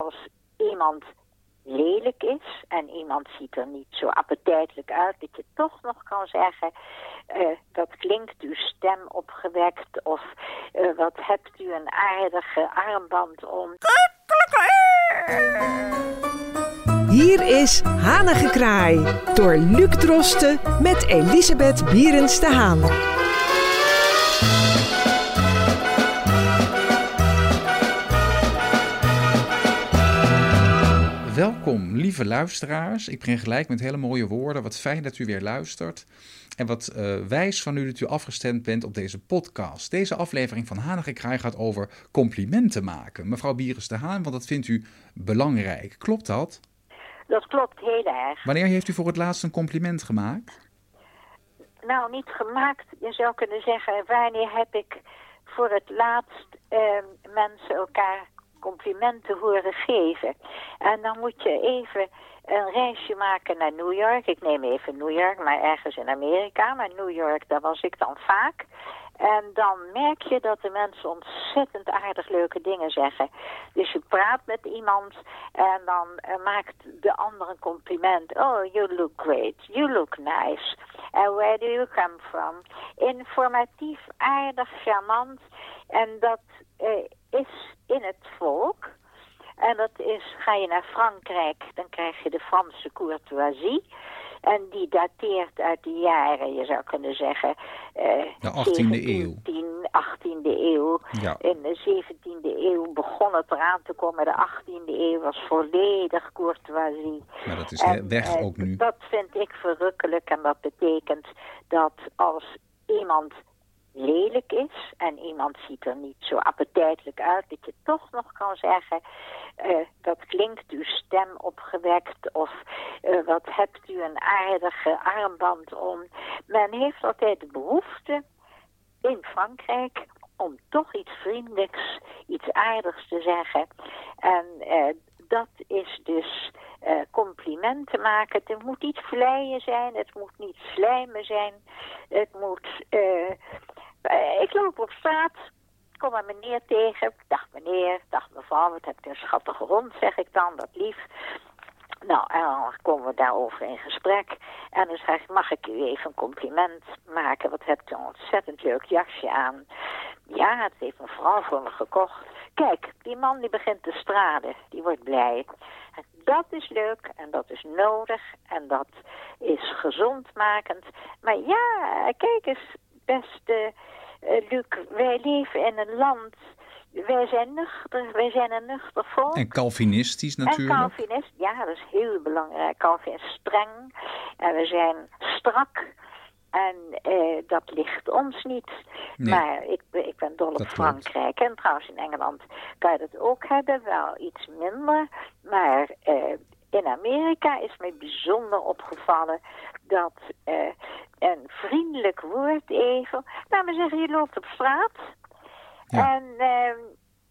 als iemand lelijk is en iemand ziet er niet zo appetijtelijk uit, dat je toch nog kan zeggen, uh, dat klinkt uw stem opgewekt of uh, wat hebt u een aardige armband om. Hier is Hanengekraai door Luc Drosten met Elisabeth Bierens de Haan. Welkom, lieve luisteraars. Ik begin gelijk met hele mooie woorden. Wat fijn dat u weer luistert. En wat uh, wijs van u dat u afgestemd bent op deze podcast. Deze aflevering van Hanige Kraai gaat over complimenten maken. Mevrouw Bieres de Haan, want dat vindt u belangrijk. Klopt dat? Dat klopt heel erg. Wanneer heeft u voor het laatst een compliment gemaakt? Nou, niet gemaakt. Je zou kunnen zeggen, wanneer heb ik voor het laatst uh, mensen elkaar complimenten horen geven. En dan moet je even een reisje maken naar New York. Ik neem even New York, maar ergens in Amerika. Maar New York, daar was ik dan vaak. En dan merk je dat de mensen ontzettend aardig leuke dingen zeggen. Dus je praat met iemand en dan uh, maakt de ander een compliment. Oh, you look great. You look nice. And where do you come from? Informatief, aardig, charmant. En dat uh, is in het volk. En dat is, ga je naar Frankrijk, dan krijg je de Franse courtoisie. En die dateert uit de jaren, je zou kunnen zeggen... Uh, de 18e eeuw. 18e eeuw. Ja. In de 17e eeuw begon het eraan te komen. De 18e eeuw was volledig courtoisie. Maar dat is en, weg uh, ook nu. Dat vind ik verrukkelijk en dat betekent dat als iemand lelijk is en iemand ziet er niet zo appetijtelijk uit, dat je toch nog kan zeggen, uh, dat klinkt uw stem opgewekt of uh, wat hebt u een aardige armband om. Men heeft altijd de behoefte in Frankrijk om toch iets vriendelijks, iets aardigs te zeggen. En uh, dat is dus complimenten maken. Het moet niet vleien zijn, het moet niet slijmen zijn. Het moet... ik loop op straat, kom een meneer tegen. Dag meneer, dag mevrouw, wat hebt u een schattige hond, zeg ik dan, dat lief. Nou, en dan komen we daarover in gesprek. En dan zeg ik, mag ik u even een compliment maken? Wat hebt u een ontzettend leuk jasje aan. Ja, het heeft een vrouw voor me gekocht. Kijk, die man die begint te stralen, die wordt blij. Dat is leuk en dat is nodig en dat is gezondmakend. Maar ja, kijk eens, beste uh, Luc, wij leven in een land... Wij zijn nuchter, wij zijn een nuchter volk. En Calvinistisch natuurlijk. En Calvinist, ja, dat is heel belangrijk. Calvin is streng en we zijn strak. En uh, dat ligt ons niet. Nee, maar ik, ik ben dol op Frankrijk. Klopt. En trouwens in Engeland kan je dat ook hebben, wel iets minder. Maar uh, in Amerika is mij bijzonder opgevallen dat uh, een vriendelijk woord even... Nou, we zeggen, je loopt op straat. Ja. En uh,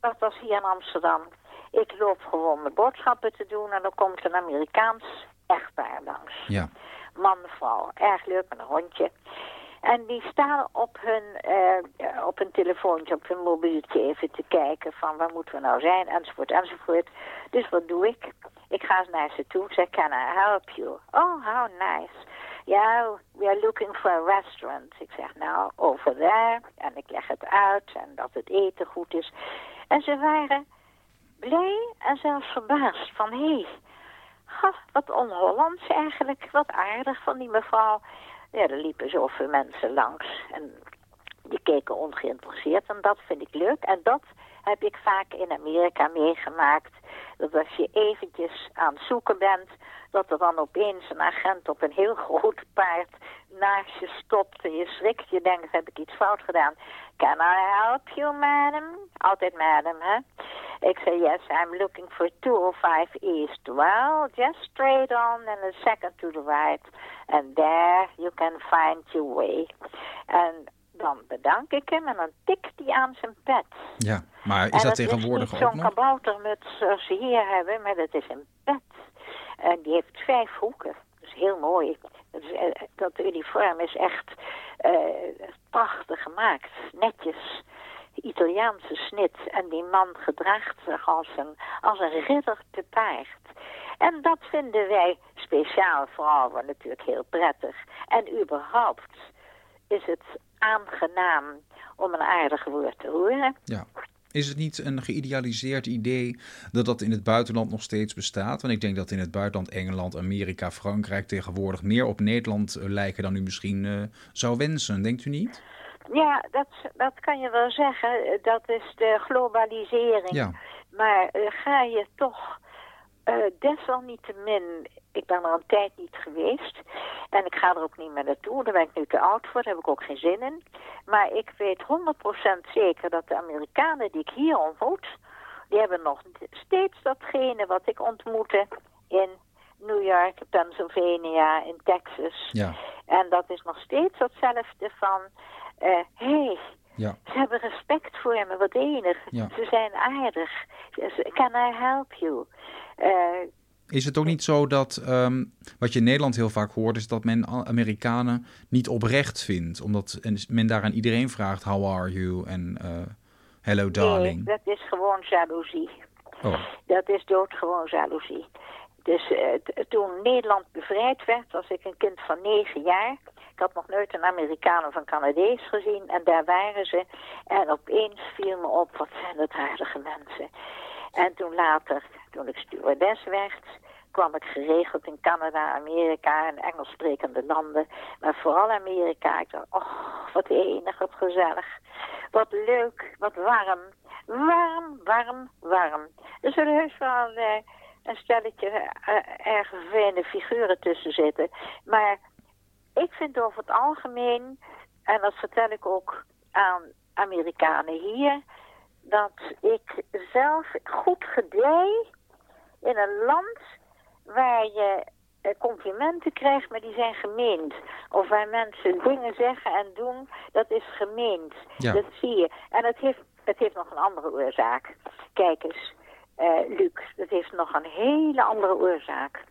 dat was hier in Amsterdam. Ik loop gewoon mijn boodschappen te doen en dan komt een Amerikaans echtpaar langs. Ja. Man, vrouw, erg leuk met een hondje. En die staan op hun, uh, op hun telefoontje, op hun mobieltje even te kijken van waar moeten we nou zijn, enzovoort, enzovoort. Dus wat doe ik? Ik ga naar ze toe, zeg, can I help you? Oh, how nice. Ja, we are looking for a restaurant. Ik zeg, nou, over there. En ik leg het uit en dat het eten goed is. En ze waren blij en zelfs verbaasd van, hé, hey, wat on-Hollands eigenlijk. Wat aardig van die mevrouw. Ja, er liepen zoveel mensen langs. En die keken ongeïnteresseerd en dat vind ik leuk. En dat heb ik vaak in Amerika meegemaakt. Dat als je eventjes aan het zoeken bent, dat er dan opeens een agent op een heel groot paard naast je stopt en je schrikt. Je denkt, heb ik iets fout gedaan? Can I help you, madam? Altijd madam, hè? Ik zei, yes, I'm looking for 205 East. Well, just straight on and a second to the right. And there you can find your way. En dan bedank ik hem en dan tikt hij aan zijn pet. Ja, maar is dat tegenwoordig ook nog? zo'n kaboutermuts zoals ze hier hebben, maar dat is een pet. En die heeft vijf hoeken. Dat is heel mooi. Dat, is, eh, dat uniform is echt uh, prachtig gemaakt. Netjes. Italiaanse snit. En die man gedraagt zich als een, als een ridder te paard. En dat vinden wij speciaal vrouwen natuurlijk heel prettig. En überhaupt is het aangenaam om een aardig woord te horen. Ja. Is het niet een geïdealiseerd idee dat dat in het buitenland nog steeds bestaat? Want ik denk dat in het buitenland Engeland, Amerika, Frankrijk tegenwoordig meer op Nederland eh, lijken dan u misschien uh, zou wensen. Denkt u niet? Ja, dat, dat kan je wel zeggen. Dat is de globalisering. Ja. Maar uh, ga je toch uh, desalniettemin, ik ben er een tijd niet geweest. En ik ga er ook niet meer naartoe. Daar ben ik nu te oud voor. Daar heb ik ook geen zin in. Maar ik weet 100% zeker dat de Amerikanen die ik hier ontmoet... die hebben nog steeds datgene wat ik ontmoette in New York, Pennsylvania, in Texas. Ja. En dat is nog steeds hetzelfde van... Hé, uh, hey, ja. Ze hebben respect voor me, wat enig. Ja. Ze zijn aardig. Can I help you? Uh, is het ook niet zo dat, um, wat je in Nederland heel vaak hoort, is dat men Amerikanen niet oprecht vindt? Omdat men daar aan iedereen vraagt, how are you? En uh, hello darling. Nee, dat is gewoon jaloezie. Oh. Dat is doodgewoon jaloezie. Dus uh, toen Nederland bevrijd werd, was ik een kind van negen jaar. Ik had nog nooit een Amerikaan of een Canadees gezien. En daar waren ze. En opeens viel me op, wat zijn dat aardige mensen. En toen later, toen ik stewardess werd, kwam ik geregeld in Canada, Amerika en Engels sprekende landen. Maar vooral Amerika. Ik dacht, oh, wat enig, wat gezellig. Wat leuk, wat warm. Warm, warm, warm. Er zullen heus wel uh, een stelletje uh, erg vervelende figuren tussen zitten. Maar ik vind over het algemeen, en dat vertel ik ook aan Amerikanen hier, dat ik zelf goed gedij in een land waar je complimenten krijgt, maar die zijn gemeend. Of waar mensen dingen zeggen en doen, dat is gemeend. Ja. Dat zie je. En het heeft, het heeft nog een andere oorzaak. Kijk eens, uh, Luc, dat heeft nog een hele andere oorzaak.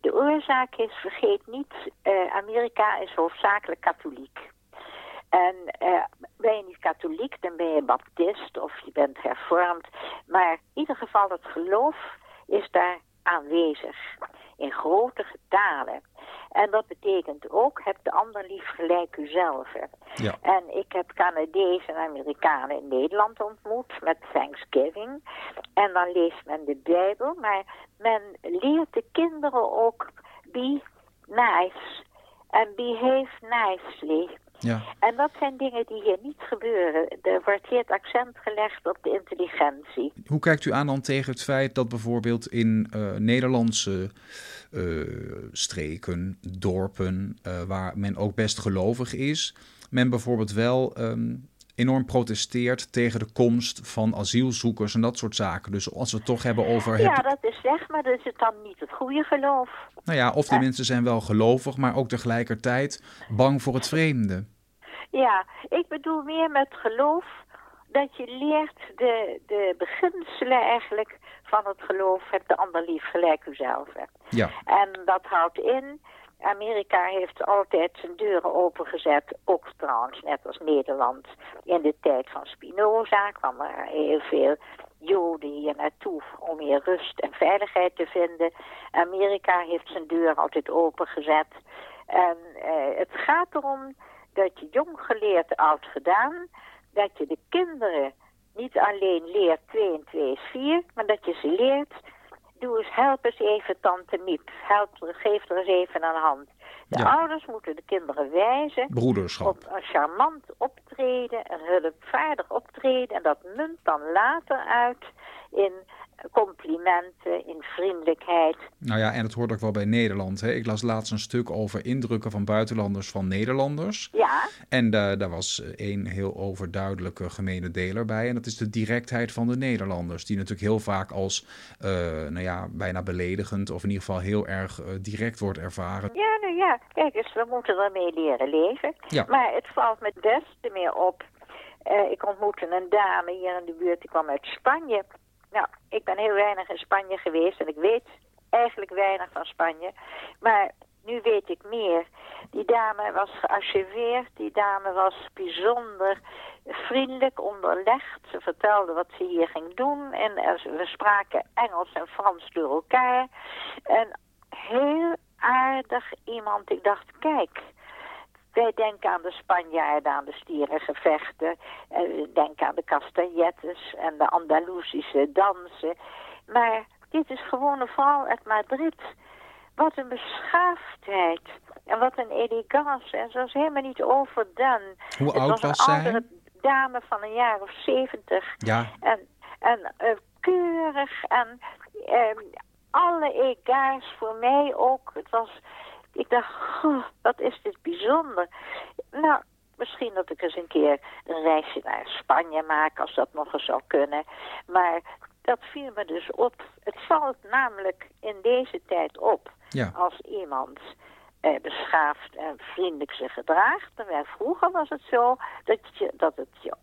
De oorzaak is, vergeet niet, uh, Amerika is hoofdzakelijk katholiek. En uh, ben je niet katholiek, dan ben je baptist of je bent hervormd. Maar in ieder geval het geloof is daar aanwezig. In grote getalen. En dat betekent ook, heb de ander lief gelijk uzelf. Ja. En ik heb Canadezen en Amerikanen in Nederland ontmoet met Thanksgiving. En dan leest men de Bijbel, maar men leert de kinderen ook be nice en behave nicely. Ja. En dat zijn dingen die hier niet gebeuren. Er wordt hier het accent gelegd op de intelligentie. Hoe kijkt u aan dan tegen het feit dat bijvoorbeeld in uh, Nederlandse uh, streken, dorpen, uh, waar men ook best gelovig is, men bijvoorbeeld wel um, enorm protesteert tegen de komst van asielzoekers en dat soort zaken. Dus als we het toch hebben over... Ja, dat is zeg, maar dat is het dan niet het goede geloof. Nou ja, of de mensen zijn wel gelovig, maar ook tegelijkertijd bang voor het vreemde. Ja, ik bedoel meer met geloof dat je leert de, de beginselen eigenlijk van het geloof. Heb de ander lief gelijk uzelf. Ja. En dat houdt in, Amerika heeft altijd zijn deuren opengezet, ook trouwens net als Nederland. In de tijd van Spinoza kwam er heel veel Joden hier naartoe om hier rust en veiligheid te vinden. Amerika heeft zijn deur altijd opengezet. En eh, het gaat erom dat je jong geleerd, oud gedaan, dat je de kinderen niet alleen leert 2 en 2 is 4, maar dat je ze leert, doe eens, help eens even tante Miep, help, geef er eens even een hand. De Ja. ouders moeten de kinderen wijzen Broederschap. op een charmant optreden, een hulpvaardig optreden. En dat munt dan later uit in complimenten, in vriendelijkheid. Nou ja, en dat hoort ook wel bij Nederland. Hè? Ik las laatst een stuk over indrukken van buitenlanders van Nederlanders. Ja, En da- daar was eh, één heel overduidelijke gemene deler bij. En dat is de directheid van de Nederlanders. Die natuurlijk heel vaak als, eh, nou ja, bijna beledigend... of in ieder geval heel erg eh, direct wordt ervaren. ja, nou ja, kijk eens, we moeten ermee leren leven. Ja. Maar het valt me des te meer op. Eh, ik ontmoette een dame hier in de buurt, die kwam uit Spanje. Nou, ik ben heel weinig in Spanje geweest en ik weet eigenlijk weinig van Spanje. Maar nu weet ik meer. Die dame was gearchiveerd, die dame was bijzonder vriendelijk, onderlegd. Ze vertelde wat ze hier ging doen en we spraken Engels en Frans door elkaar. En heel aardig iemand. Ik dacht, kijk, wij denken aan de Spanjaarden, aan de stierengevechten. We denken aan de castagnettes en de Andalusische dansen. Maar dit is gewoon een vrouw uit Madrid. Wat een beschaafdheid. En wat een elegance. En ze was helemaal niet overdone. Hoe oud was, was zij? Een dame van een jaar of zeventig. Ja. En, en uh, keurig. En uh, alle egaars voor mij ook. Het was... Ik dacht, wat is dit bijzonder. Nou, misschien dat ik eens een keer een reisje naar Spanje maak, als dat nog eens zou kunnen. Maar dat viel me dus op. Het valt namelijk in deze tijd op ja. als iemand eh, beschaafd en vriendelijk zich gedraagt. Terwijl vroeger was het zo dat, je, dat het je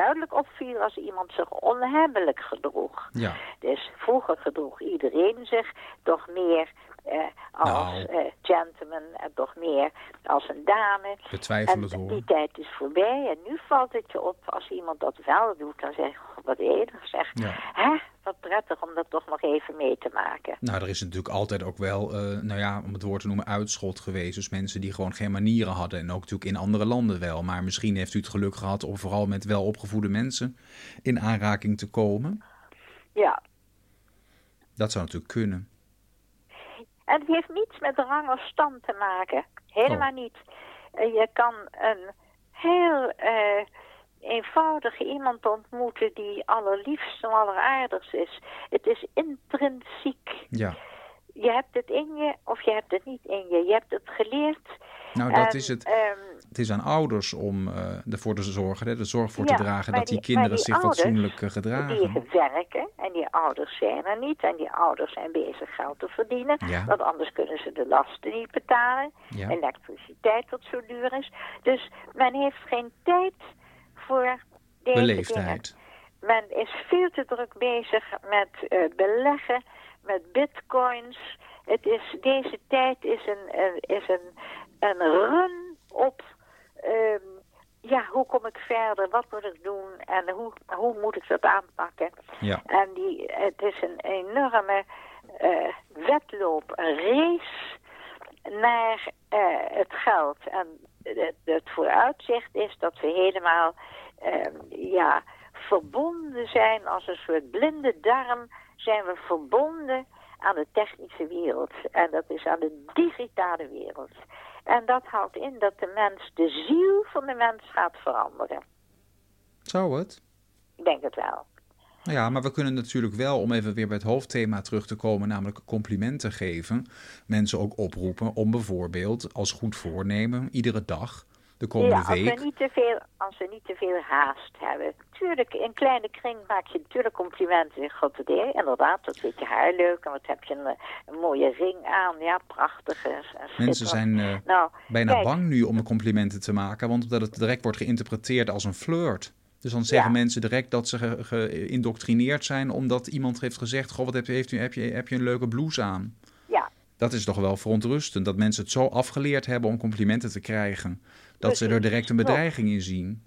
duidelijk opviel als iemand zich onhebbelijk gedroeg. Ja. Dus vroeger gedroeg iedereen zich toch meer eh, als Nou. eh, gentleman en toch meer als een dame. Betwijfel het hoor. die tijd is voorbij en nu valt het je op als iemand dat wel doet. Dan zeg je, "Goh, wat enig zeg. Ja. Hè, wat prettig om dat toch nog even mee te maken. Nou, er is natuurlijk altijd ook wel, eh, nou ja, om het woord te noemen, uitschot geweest. Dus mensen die gewoon geen manieren hadden. En ook natuurlijk in andere landen wel. Maar misschien heeft u het geluk gehad om vooral met welopgevoede mensen in aanraking te komen. Ja, Dat zou natuurlijk kunnen. En het heeft niets met rang of stand te maken. Helemaal Oh. niet. Eh, je kan een heel eh, eenvoudige iemand ontmoeten die allerliefst en alleraardigst is. Het is intrinsiek. Ja. Je hebt het in je of je hebt het niet in je. Je hebt het geleerd. Nou, dat En, is het. ehm, Het is aan ouders om eh, ervoor te zorgen, hè, de zorg voor Ja, te dragen dat die, die- kinderen die zich ouders, fatsoenlijk eh, die gedragen. werken en die ouders zijn er niet. En die ouders zijn bezig geld te verdienen. Ja. Want anders kunnen ze de lasten niet betalen. Ja. Elektriciteit wat zo duur is. Dus men heeft geen tijd voor deze dingen. Beleefdheid. Men is veel te druk bezig met eh, beleggen, met bitcoins. Het is, deze tijd is een, is een, een run op... ehm, ja, hoe kom ik verder? Wat moet ik doen? En hoe, hoe moet ik dat aanpakken? Ja. En die, het is een enorme eh, wedloop, een race naar eh, het geld. En het, het vooruitzicht is dat we helemaal ehm, ja, verbonden zijn als een soort blinde darm zijn we verbonden aan de technische wereld. En dat is aan de digitale wereld. En dat houdt in dat de mens, de ziel van de mens gaat veranderen. Zou het? Ik denk het wel. Ja, maar we kunnen natuurlijk wel, om even weer bij het hoofdthema terug te komen, namelijk complimenten geven, mensen ook oproepen om bijvoorbeeld als goed voornemen iedere dag de komende ja, als week. we, niet te veel, als we niet te veel haast hebben. Tuurlijk, in kleine kring maak je natuurlijk complimenten. God, inderdaad, wat zit je haar leuk en wat heb je een, een mooie ring aan. Ja, prachtig. en- en Mensen zijn eh, nou, bijna kijk, bang nu om de complimenten te maken, want omdat het direct wordt geïnterpreteerd als een flirt. Dus dan zeggen Ja. mensen direct dat ze ge- geïndoctrineerd zijn omdat iemand heeft gezegd: Goh, wat heb je, heeft u, heb, je, heb je een leuke blouse aan? Ja, Dat is toch wel verontrustend dat mensen het zo afgeleerd hebben om complimenten te krijgen, dat ze er direct een bedreiging in zien.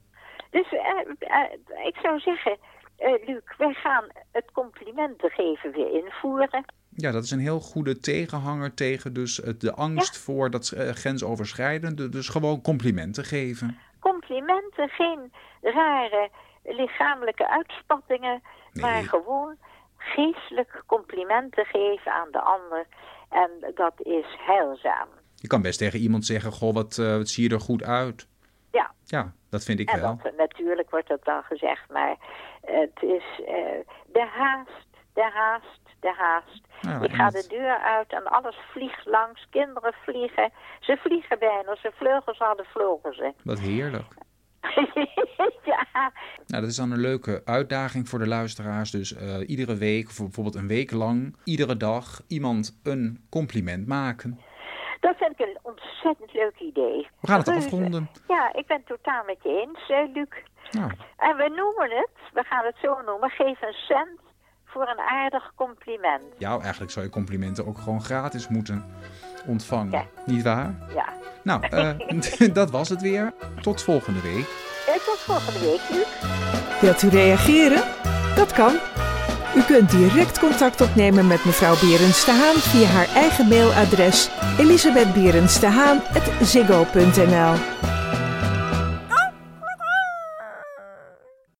dus eh, eh, ik zou zeggen, eh, Luc, wij gaan het complimenten geven weer invoeren. Ja, dat is een heel goede tegenhanger tegen dus de angst voor dat grensoverschrijdende. Dus gewoon complimenten geven. Complimenten, geen rare lichamelijke uitspattingen, Nee. maar gewoon geestelijk complimenten geven aan de ander. En dat is heilzaam. Je kan best tegen iemand zeggen: Goh, wat, eh, wat zie je er goed uit? Ja, Ja, dat vind ik en wel. dat, natuurlijk wordt dat dan gezegd, maar het is eh, de haast, de haast, de haast. Ja, Ik ga de deur uit en alles vliegt langs. Kinderen vliegen. Ze vliegen bijna. Ze vleugels hadden, vlogen ze. Wat heerlijk. ja, Nou, dat is dan een leuke uitdaging voor de luisteraars. Dus eh, iedere week, of bijvoorbeeld een week lang, iedere dag iemand een compliment maken. dat vind ik een ontzettend leuk idee. We gaan het afronden. Ja, ik ben het totaal met je eens, eh, Luc. Nou, En we noemen het, we gaan het zo noemen, geef een cent voor een aardig compliment. ja, eigenlijk zou je complimenten ook gewoon gratis moeten. ontvangen. Ja. Niet waar? Ja. Nou, eh, dat was het weer. Tot volgende week. En tot volgende week, Luc. Wilt u reageren? Dat kan. U kunt direct contact opnemen met mevrouw Berends de Haan via haar eigen mailadres elisabethberensdehaan.ziggo.nl